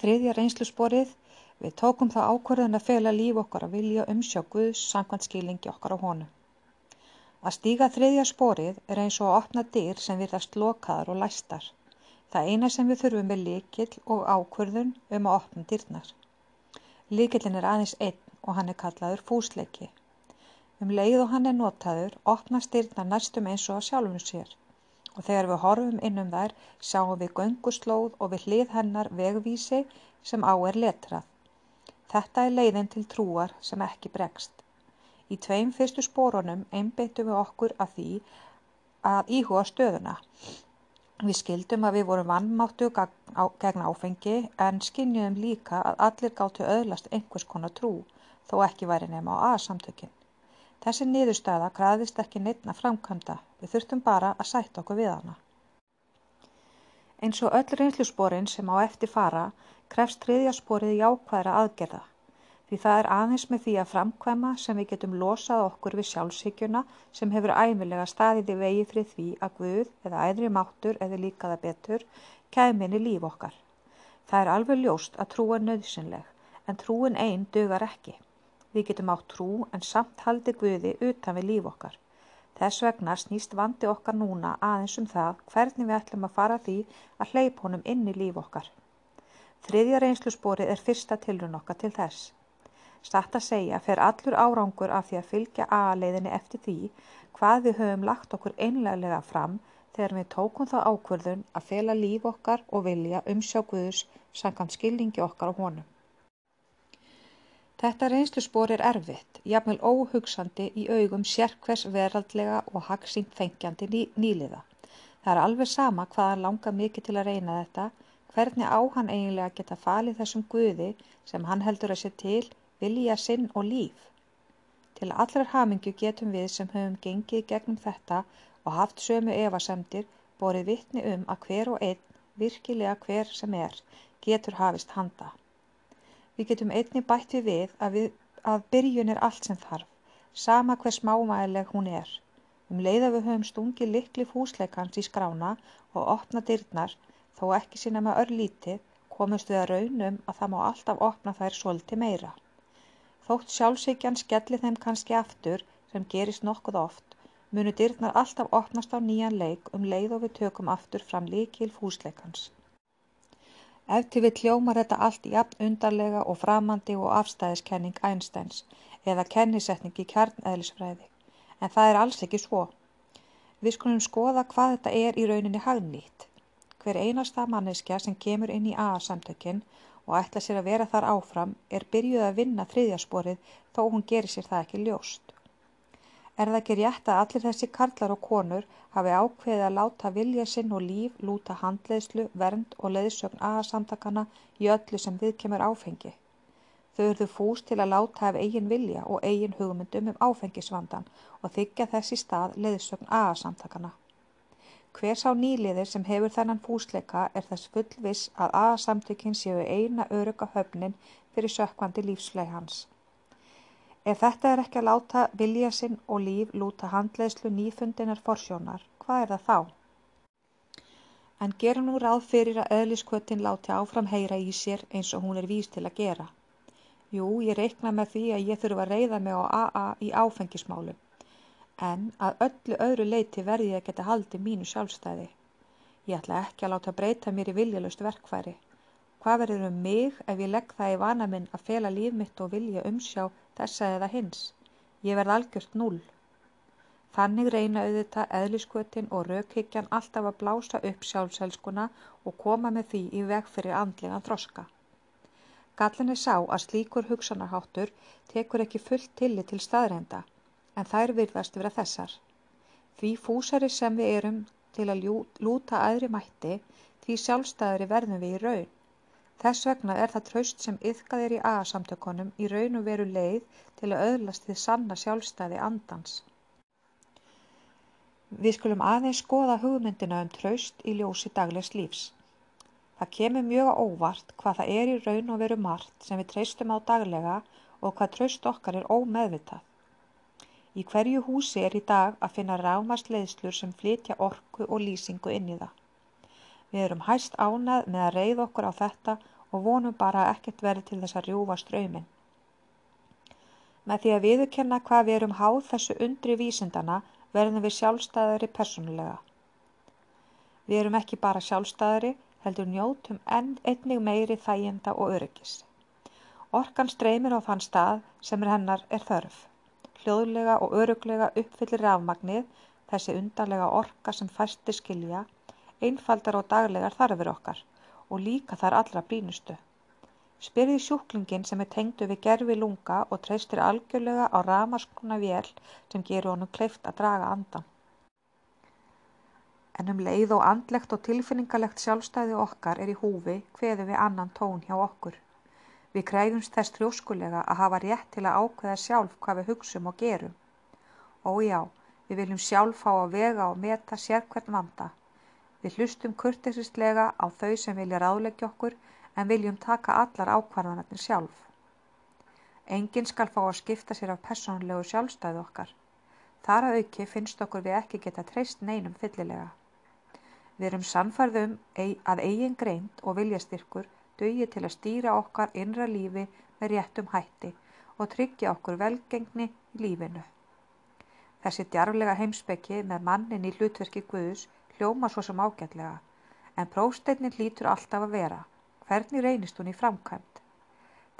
Þriðja reynslusporið. Við tókum þá ákvörðun að fela líf okkar að vilja umsjá Guðs samkvæmt skilingi okkar á honum. Að stíga þriðja sporið er eins og að opna dyr sem virðast lokaðar og læstar. Það eina sem við þurfum er líkil og ákvörðun um að opna dyrnar. Líkillin er aðeins einn og hann er kallaður fúsleiki. Um leið og hann er notaður opnast dyrnar næstum eins og að sjálfum sér og þegar við horfum inn um þær sjáum við gönguslóð og við hlið hennar vegvísi sem á er letrað. Þetta er leiðin til trúar sem ekki bregst. Í tveim fyrstu spórunum einbeittum við okkur að því að íhuga stöðuna. Við skildum að við vorum vannmáttu gegn áfengi en skinnjum líka að allir gáttu öðlast einhvers konar trú þó ekki væri nema á A-samtökinn. Þessi niðurstaða krafðist ekki neitt að framkvæmda, við þurftum bara að sætta okkur við hana. Eins og öll reynslusporin sem á eftir fara krefst þriðja sporið jákvæðra aðgerða, því það er aðeins með því að framkvæma sem við getum losað okkur við sjálfsíkjuna sem hefur æmilega staðið í vegi fyrir því að Guð eða æðri máttur eða líkaða betur kæminni líf okkar. Það er alveg ljóst að trúa nöðsynleg, en trúin einn dögar ekki. Við getum átt trú en samt haldið Guði utan við líf okkar. Þess vegna snýst vandi okkar núna aðeins um það hvernig við ætlum að fara því að hleyp honum inn í líf okkar. Þriðja reynslusborið er fyrsta tilrun okkar til þess. Statt að segja fer allur árangur af því að fylgja aðleiðinni eftir því hvað við höfum lagt okkur einlega fram þegar við tókum þá ákvörðun að fela líf okkar og vilja umsjá Guðus samkvæmt skilningi okkar á honum. Þetta reynsluspor er erfitt, jafnvel óhugsandi í augum sérkvers veraldlega og hagsýnt þengjandi ný, nýliða. Það er alveg sama hvaðan langar mikið til að reyna þetta, hvernig á hann eiginlega geta falið þessum guði sem hann heldur að sé til, vilja sinn og líf. Til allrar hamingju getum við sem höfum gengið gegnum þetta og haft sömu evasemdir borið vittni um að hver og einn, virkilega hver sem er, getur hafist handa. Við getum einnig bætt við við að, við, að byrjun er allt sem þarf, sama hver smámæðileg hún er. Um leið að við höfum stungið likli fúsleikans í skrána og opna dyrnar, þó ekki sína með örlítið, komumst við að raunum að það má alltaf opna þær svolítið meira. Þótt sjálfsíkjan skelli þeim kannski aftur, sem gerist nokkuð oft, munu dyrnar alltaf opnast á nýjan leik um leið og við tökum aftur fram líkil fúsleikans. Ef til vill hljómar þetta allt jafn undarlega og framandi og afstæðiskenning Einsteins eða kennisetning í kjarneðlisfræði, en það er alls ekki svo. Við skulum skoða hvað þetta er í rauninni hagnýtt. Hver einasta manneskja sem kemur inn í AA-samtökin og ætla sér að vera þar áfram er byrjuð að vinna þriðjasporið þó hún gerir sér það ekki ljóst. Er það ekki rétt að allir þessi karlar og konur hafi ákveðið að láta vilja sinn og líf lúta handleiðslu, vernd og leiðsögn aðsamtakana í öllu sem viðkemur áfengi? Þau eruðu fús til að láta af eigin vilja og eigin hugmyndum um áfengisvandan og þykja þessi stað leiðsögn aðsamtakana. Hver sá nýliðir sem hefur þennan fúsleika er þess fullviss að aðsamtökin séu eina öruga höfnin fyrir sökkvandi lífsleið hans. Ef þetta er ekki að láta vilja sinn og líf lúta handleiðslu nýfundinnar forsjónar, hvað er það þá? En gerum nú ráð fyrir að eðliskvötin láti áfram heyra í sér eins og hún er vís til að gera. Jú, ég reikna með því að ég þurfa að reyða mig á AA í áfengismálum, en að öllu öðru leiti verði ég að geta haldið mínu sjálfstæði. Ég ætla ekki að láta breyta mér í viljalust verkfæri. Hvað verður um mig ef ég legg það í vana minn að fela líf mitt og vilja umsjá þessa eða hins? Ég verð algjört núll. Þannig reyna auðvitað eðliskvötin og raukhyggjan alltaf að blása upp sjálfselskuna og koma með því í veg fyrir andlegan þroska. Gallin er sá að slíkur hugsanarháttur tekur ekki fullt tillit til staðreinda, en þær virðast vera þessar. Því fúsari sem við erum til að lúta aðri mætti, því sjálfstæðri verðum við í raun. Þess vegna er það traust sem iðkað er í AA-samtökunum í raun og veru leið til að öðlast þið sanna sjálfstæði andans. Við skulum aðeins skoða hugmyndina um traust í ljósi daglegs lífs. Það kemur mjög óvart hvað það er í raun og veru margt sem við treystum á daglega og hvað traust okkar er ómeðvitað. Í hverju húsi er í dag að finna rámast leiðslur sem flytja orku og lýsingu inn í það. Við erum hæst ánað með að reyða okkur á þetta og vonum bara að ekkert verði til þess að rjúfa ströyminn. Með því að viðurkenna hvað við erum háð þessu undri vísindana verðum við sjálfstæðari personulega. Við erum ekki bara sjálfstæðari, heldur njótum enn einnig meiri þæginda og öryggis. Orkan streymir á þann stað sem er hennar er þörf. Hljóðlega og öruglega uppfyllir rafmagnið, þessi undarlega orka sem fæsti skilja, einfaldar og daglegar þarfir okkar og líka þar allra brínustu. Spyrði sjúklingin sem er tengdu við gerfi lunga og treystir algjörlega á ramaskona vél sem gerur honum kleift að draga andan. En um leið og andlegt og tilfinningalegt sjálfstæði okkar er í húfi hveðu við annan tón hjá okkur. Við kræfumst þess trjóskulega að hafa rétt til að ákveða sjálf hvað við hugsum og gerum. Ó já, við viljum sjálf fá að vega og meta sérkvern vanda. Við hlustum kurtisistlega á þau sem vilja ráðleggja okkur en viljum taka allar ákvarðanarnir sjálf. Engin skal fá að skipta sér af personlegu sjálfstæðu okkar. Þar að auki finnst okkur við ekki geta treyst neinum fyllilega. Við erum sannfærðum að eigin greint og viljastyrkur dugi til að stýra okkar innra lífi með réttum hætti og tryggja okkur velgengni í lífinu. Þessi djarflega heimsbyggi með mannin í hlutverki Guðus hljóma svo sem ágætlega, en prófsteinnin hlýtur alltaf að vera. Hvernig reynist hún í framkvæmt?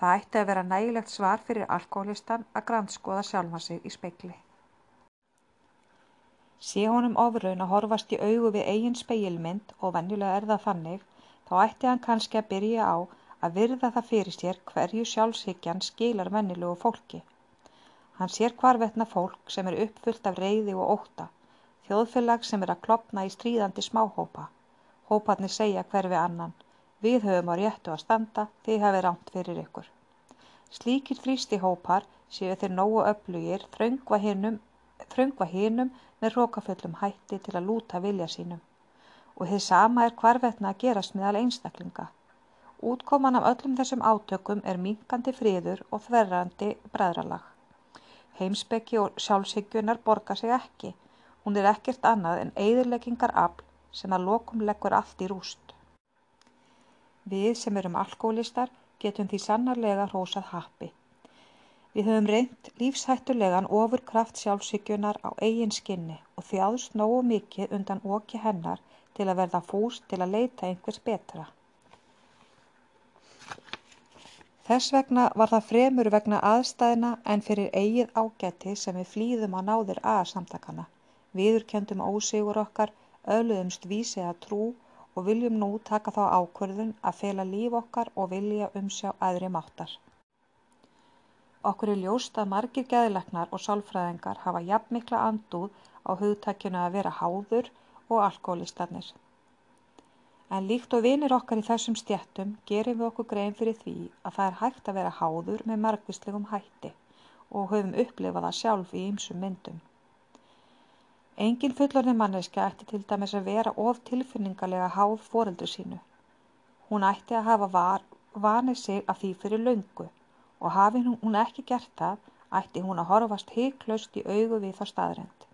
Það ætti að vera nægilegt svar fyrir alkoholistan að grannskoða sjálfa sig í speikli. Sé honum ofraun að horfast í augu við eigin speilmynd og venjulega er það þannig, þá ætti hann kannski að byrja á að virða það fyrir sér hverju sjálfshyggjan skilar vennilegu fólki. Hann sér hvarvetna fólk sem er uppfullt af reyði og óta, þjóðfélag sem er að klopna í stríðandi smáhópa. Hóparnir segja hverfi annan, Við höfum á réttu að standa, þið hafið rámt fyrir ykkur. Slíkir þrýstihópar séu þeir nógu öflugir þröngva hinum, þröngva hinum með rókaföllum hætti til að lúta vilja sínum. Og þið sama er hvarvetna að gerast meðal einstaklinga. Útkoman af öllum þessum átökum er minkandi friður og þverrandi bræðralag. Heimsbyggi og sjálfshyggjunar borga sig ekki. Hún er ekkert annað en eigðurleggingar afl sem að lokum leggur allt í rúst. Við sem erum alkólistar getum því sannarlega hrósað happi. Við höfum reynt lífshættulegan ofurkraft sjálfshyggjunar á eigin skinni og þjáðst nógu mikið undan oki hennar til að verða fús til að leita einhvers betra. Þess vegna var það fremur vegna aðstæðina en fyrir eigið ágæti sem við flýðum á náðir A-samtakana. Viður kendum ósigur okkar, öðluðumst vísi að trú og viljum nú taka þá ákvörðun að fela líf okkar og vilja umsjá æðri máttar. Okkur er ljóst að margir geðleknar og sálfræðingar hafa jafnmikla andúð á hugtakinu að vera háður og alkoholistarnir. En líkt og vinir okkar í þessum stjættum gerum við okkur grein fyrir því að það er hægt að vera háður með margvistlegum hætti og höfum upplifað það sjálf í ýmsum myndum. Engin fullorðin manneskja ætti til dæmis að vera of tilfinningalega háð foreldru sínu. Hún ætti að hafa var, vanið sig af því fyrir löngu og hafi hún ekki gert það, ætti hún að horfast heiklaust í augu við þá staðrend.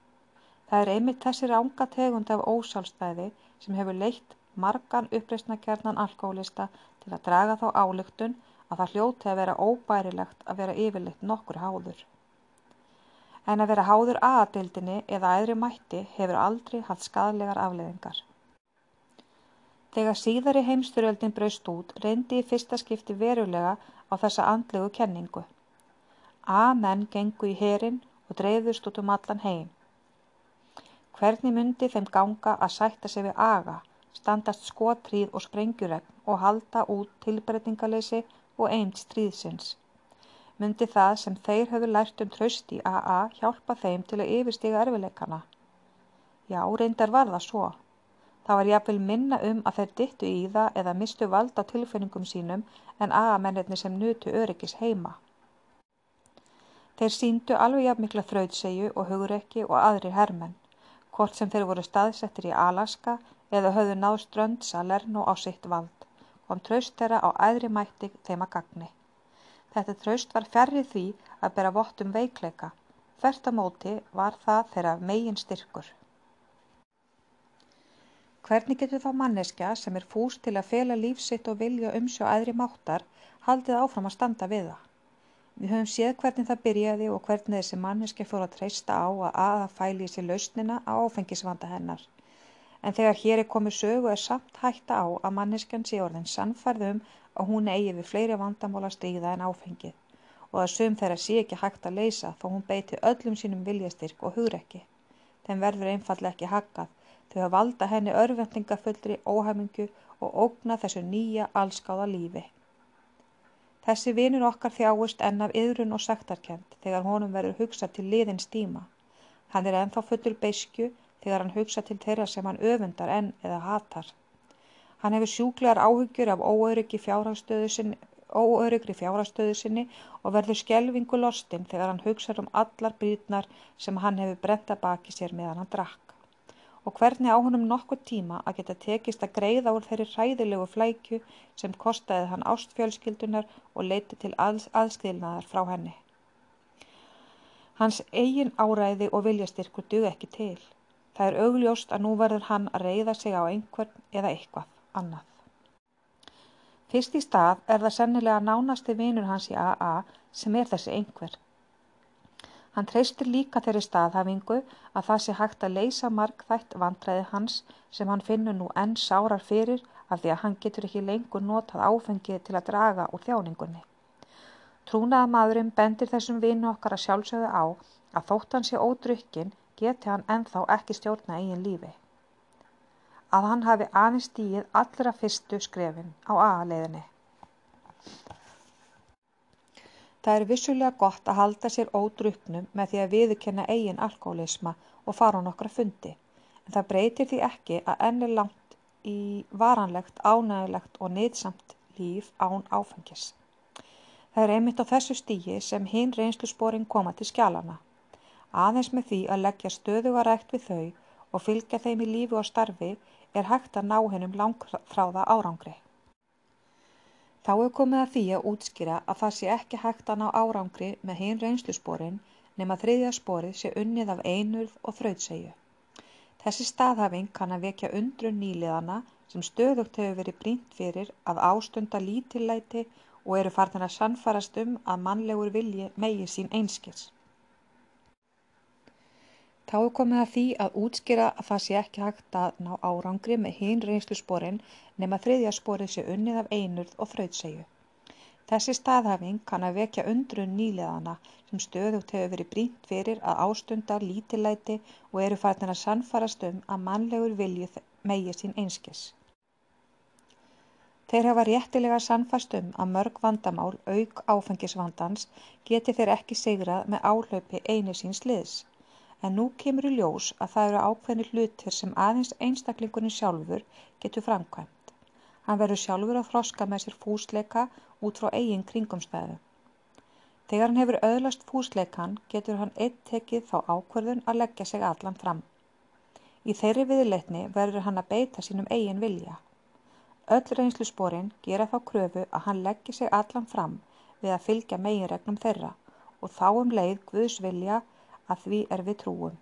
Það er einmitt þessi ránga tegund af ósálstæði sem hefur leitt margan uppreysnakjarnan alkoholista til að draga þá álygtun að það hljóti að vera óbærilegt að vera yfirleitt nokkur háður en að vera háður A-deildinni eða æðri mætti hefur aldrei haft skaðlegar afleiðingar. Þegar síðari heimsturöldin braust út reyndi í fyrsta skipti verulega á þessa andlegu kenningu. A-menn gengu í herin og dreyðust út um allan heim. Hvernig myndi þeim ganga að sætta sig við aga, standast skotríð og sprengjuregn og halda út tilbreytingaleysi og eind stríðsins? Myndi það sem þeir höfðu lært um traust í AA hjálpa þeim til að yfirstiga erfileikana? Já, reyndar var það svo. Það var jáfnvel minna um að þeir dittu í það eða mistu vald á tilfinningum sínum en AA-mennirni sem nutu öryggis heima. Þeir síndu alveg jafn mikla þrautsegju og hugurrekki og aðri hermenn, hvort sem þeir voru staðsettir í Alaska eða höfðu náð strönd Salerno á sitt vald, kom traust þeirra á æðri mættig þeim að gagni. Þetta traust var fjarri því að bera vott um veikleika, þvert á móti var það þeirra megin styrkur. Hvernig getur þá manneskja sem er fús til að fela lífsitt og vilja umsjá aðri máttar haldið áfram að standa við það? Við höfum séð hvernig það byrjaði og hvernig þessi manneskja fór að treysta á að aða fæli í sér lausnina á áfengisvanda hennar. En þegar hér er komið sögu er samt hætta á að manneskjan sé orðin sannfærðum að hún eigi við fleiri vandamála stríða en áfengið og að sum þeirra sé ekki hægt að leysa þó hún beiti öllum sínum viljastyrk og hugrekki. Þeim verður einfallega ekki hakkað þau að valda henni örvendingafullri óhæmingu og ógna þessu nýja allskáða lífi. Þessi vinur okkar þjáist enn af yðrun og sektarkend þegar honum verður hugsað til liðins tíma. Hann er ennþá fullur beiskju þegar hann hugsa til þeirra sem hann öfundar enn eða hatar. Hann hefur sjúklegar áhyggjur af óöryggi fjárhastöðu sinni og verður skelvingu lostinn þegar hann hugsa um allar brýtnar sem hann hefur brenta baki sér meðan hann drakk og hvernig á honum nokkur tíma að geta tekist að greiða úr þeirri hræðilegu flækju sem kostaði hann ástfjölskyldunar og leiti til að, aðskilnaðar frá henni. Hans eigin áræði og viljastyrkur duð ekki til. Það er augljóst að nú verður hann að reyða sig á einhvern eða eitthvað annað. Fyrst í stað er það sennilega nánasti vinur hans í AA sem er þessi einhver. Hann treystir líka þeirri staðhafingu að það sé hægt að leysa margþætt vandræði hans sem hann finnur nú enn sárar fyrir af því að hann getur ekki lengur notað áfengið til að draga úr þjáningunni. Trúnaða maðurinn bendir þessum vinu okkar að sjálfsögðu á að þótt hann sé ódrykkin geti hann ennþá ekki stjórna eigin lífi. Að hann hafi aðeins stíið allra fyrstu skrefin á aðaleiðinni. Það er vissulega gott að halda sér ódrukknum með því að viðurkenna eigin alkoholisma og fara á nokkra fundi, en það breytir því ekki að enn er langt í varanlegt, ánægilegt og nýðsamt líf án áfengis. Það er einmitt á þessu stígi sem hinn reynslusporin koma til skjálana. Aðeins með því að leggja stöðuga rægt við þau og fylgja þeim í lífi og starfi er hægt að ná hennum langþráða árangri. Þá er komið að því að útskýra að það sé ekki hægt að ná árangri með hinn reynslusporin nema þriðja sporið sé unnið af einurð og þrautsegju. Þessi staðhafing kann að vekja undrun nýliðana sem stöðugt hefur verið brínt fyrir að ástunda lítillæti og eru farnir að sannfarast um að mannlegur vilji megi sín einskils. Þá er komið að því að útskýra að það sé ekki hægt að ná árangri með hinn reynslusporin nema þriðja sporið sé unnið af einurð og þrautsegju. Þessi staðhæfing kann að vekja undrun nýleðana sem stöðugt hefur verið brínt fyrir að ástunda lítillæti og eru færðin að sannfarast um að mannlegur vilju megi sín einskis. Þeir hafa réttilega sannfast um að mörg vandamál auk áfengisvandans geti þeir ekki sigrað með áhlaupi einu síns liðs. En nú kemur í ljós að það eru ákveðnir hlutir sem aðeins einstaklingurinn sjálfur getur framkvæmt. Hann verður sjálfur að þroska með sér fúsleika út frá eigin kringumstæðu. Þegar hann hefur öðlast fúsleikan getur hann eitt tekið þá ákverðun að leggja sig allan fram. Í þeirri viðleitni verður hann að beita sínum eigin vilja. Öll reynslusporin gera þá kröfu að hann leggja sig allan fram við að fylgja meginregnum þeirra og þá um leið Guðs vilja að því er við trúum.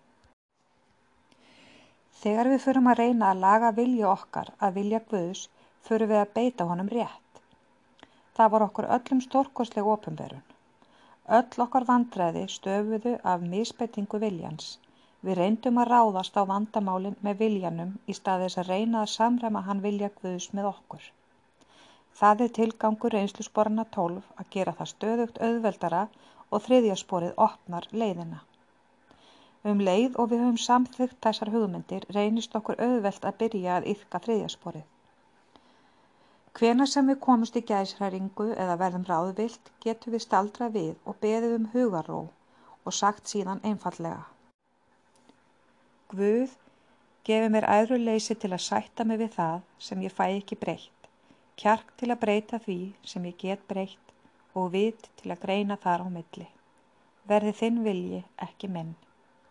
Þegar við förum að reyna að laga vilja okkar að vilja Guðs, förum við að beita honum rétt. Það var okkur öllum stórkosleg ofinverun. Öll okkar vandræði stöfuðu af misbeitingu viljans. Við reyndum að ráðast á vandamálinn með viljanum í staðis að reyna að samræma hann vilja Guðs með okkur. Það er tilgangur reynslusborna 12 að gera það stöðugt auðveldara og þriðjasporið opnar leiðina. Um leið og við höfum samþykkt þessar hugmyndir reynist okkur auðvelt að byrja að yrka þriðjasporið. Hvenær sem við komumst í gæsræringu eða verðum ráðvilt getum við staldra við og beðið um hugarró og sagt síðan einfallega. Guð gefið mér æðruleysi til að sætta mig við það sem ég fæ ekki breytt, kjark til að breyta því sem ég get breytt og vit til að greina þar á milli. Verði þinn vilji ekki minn.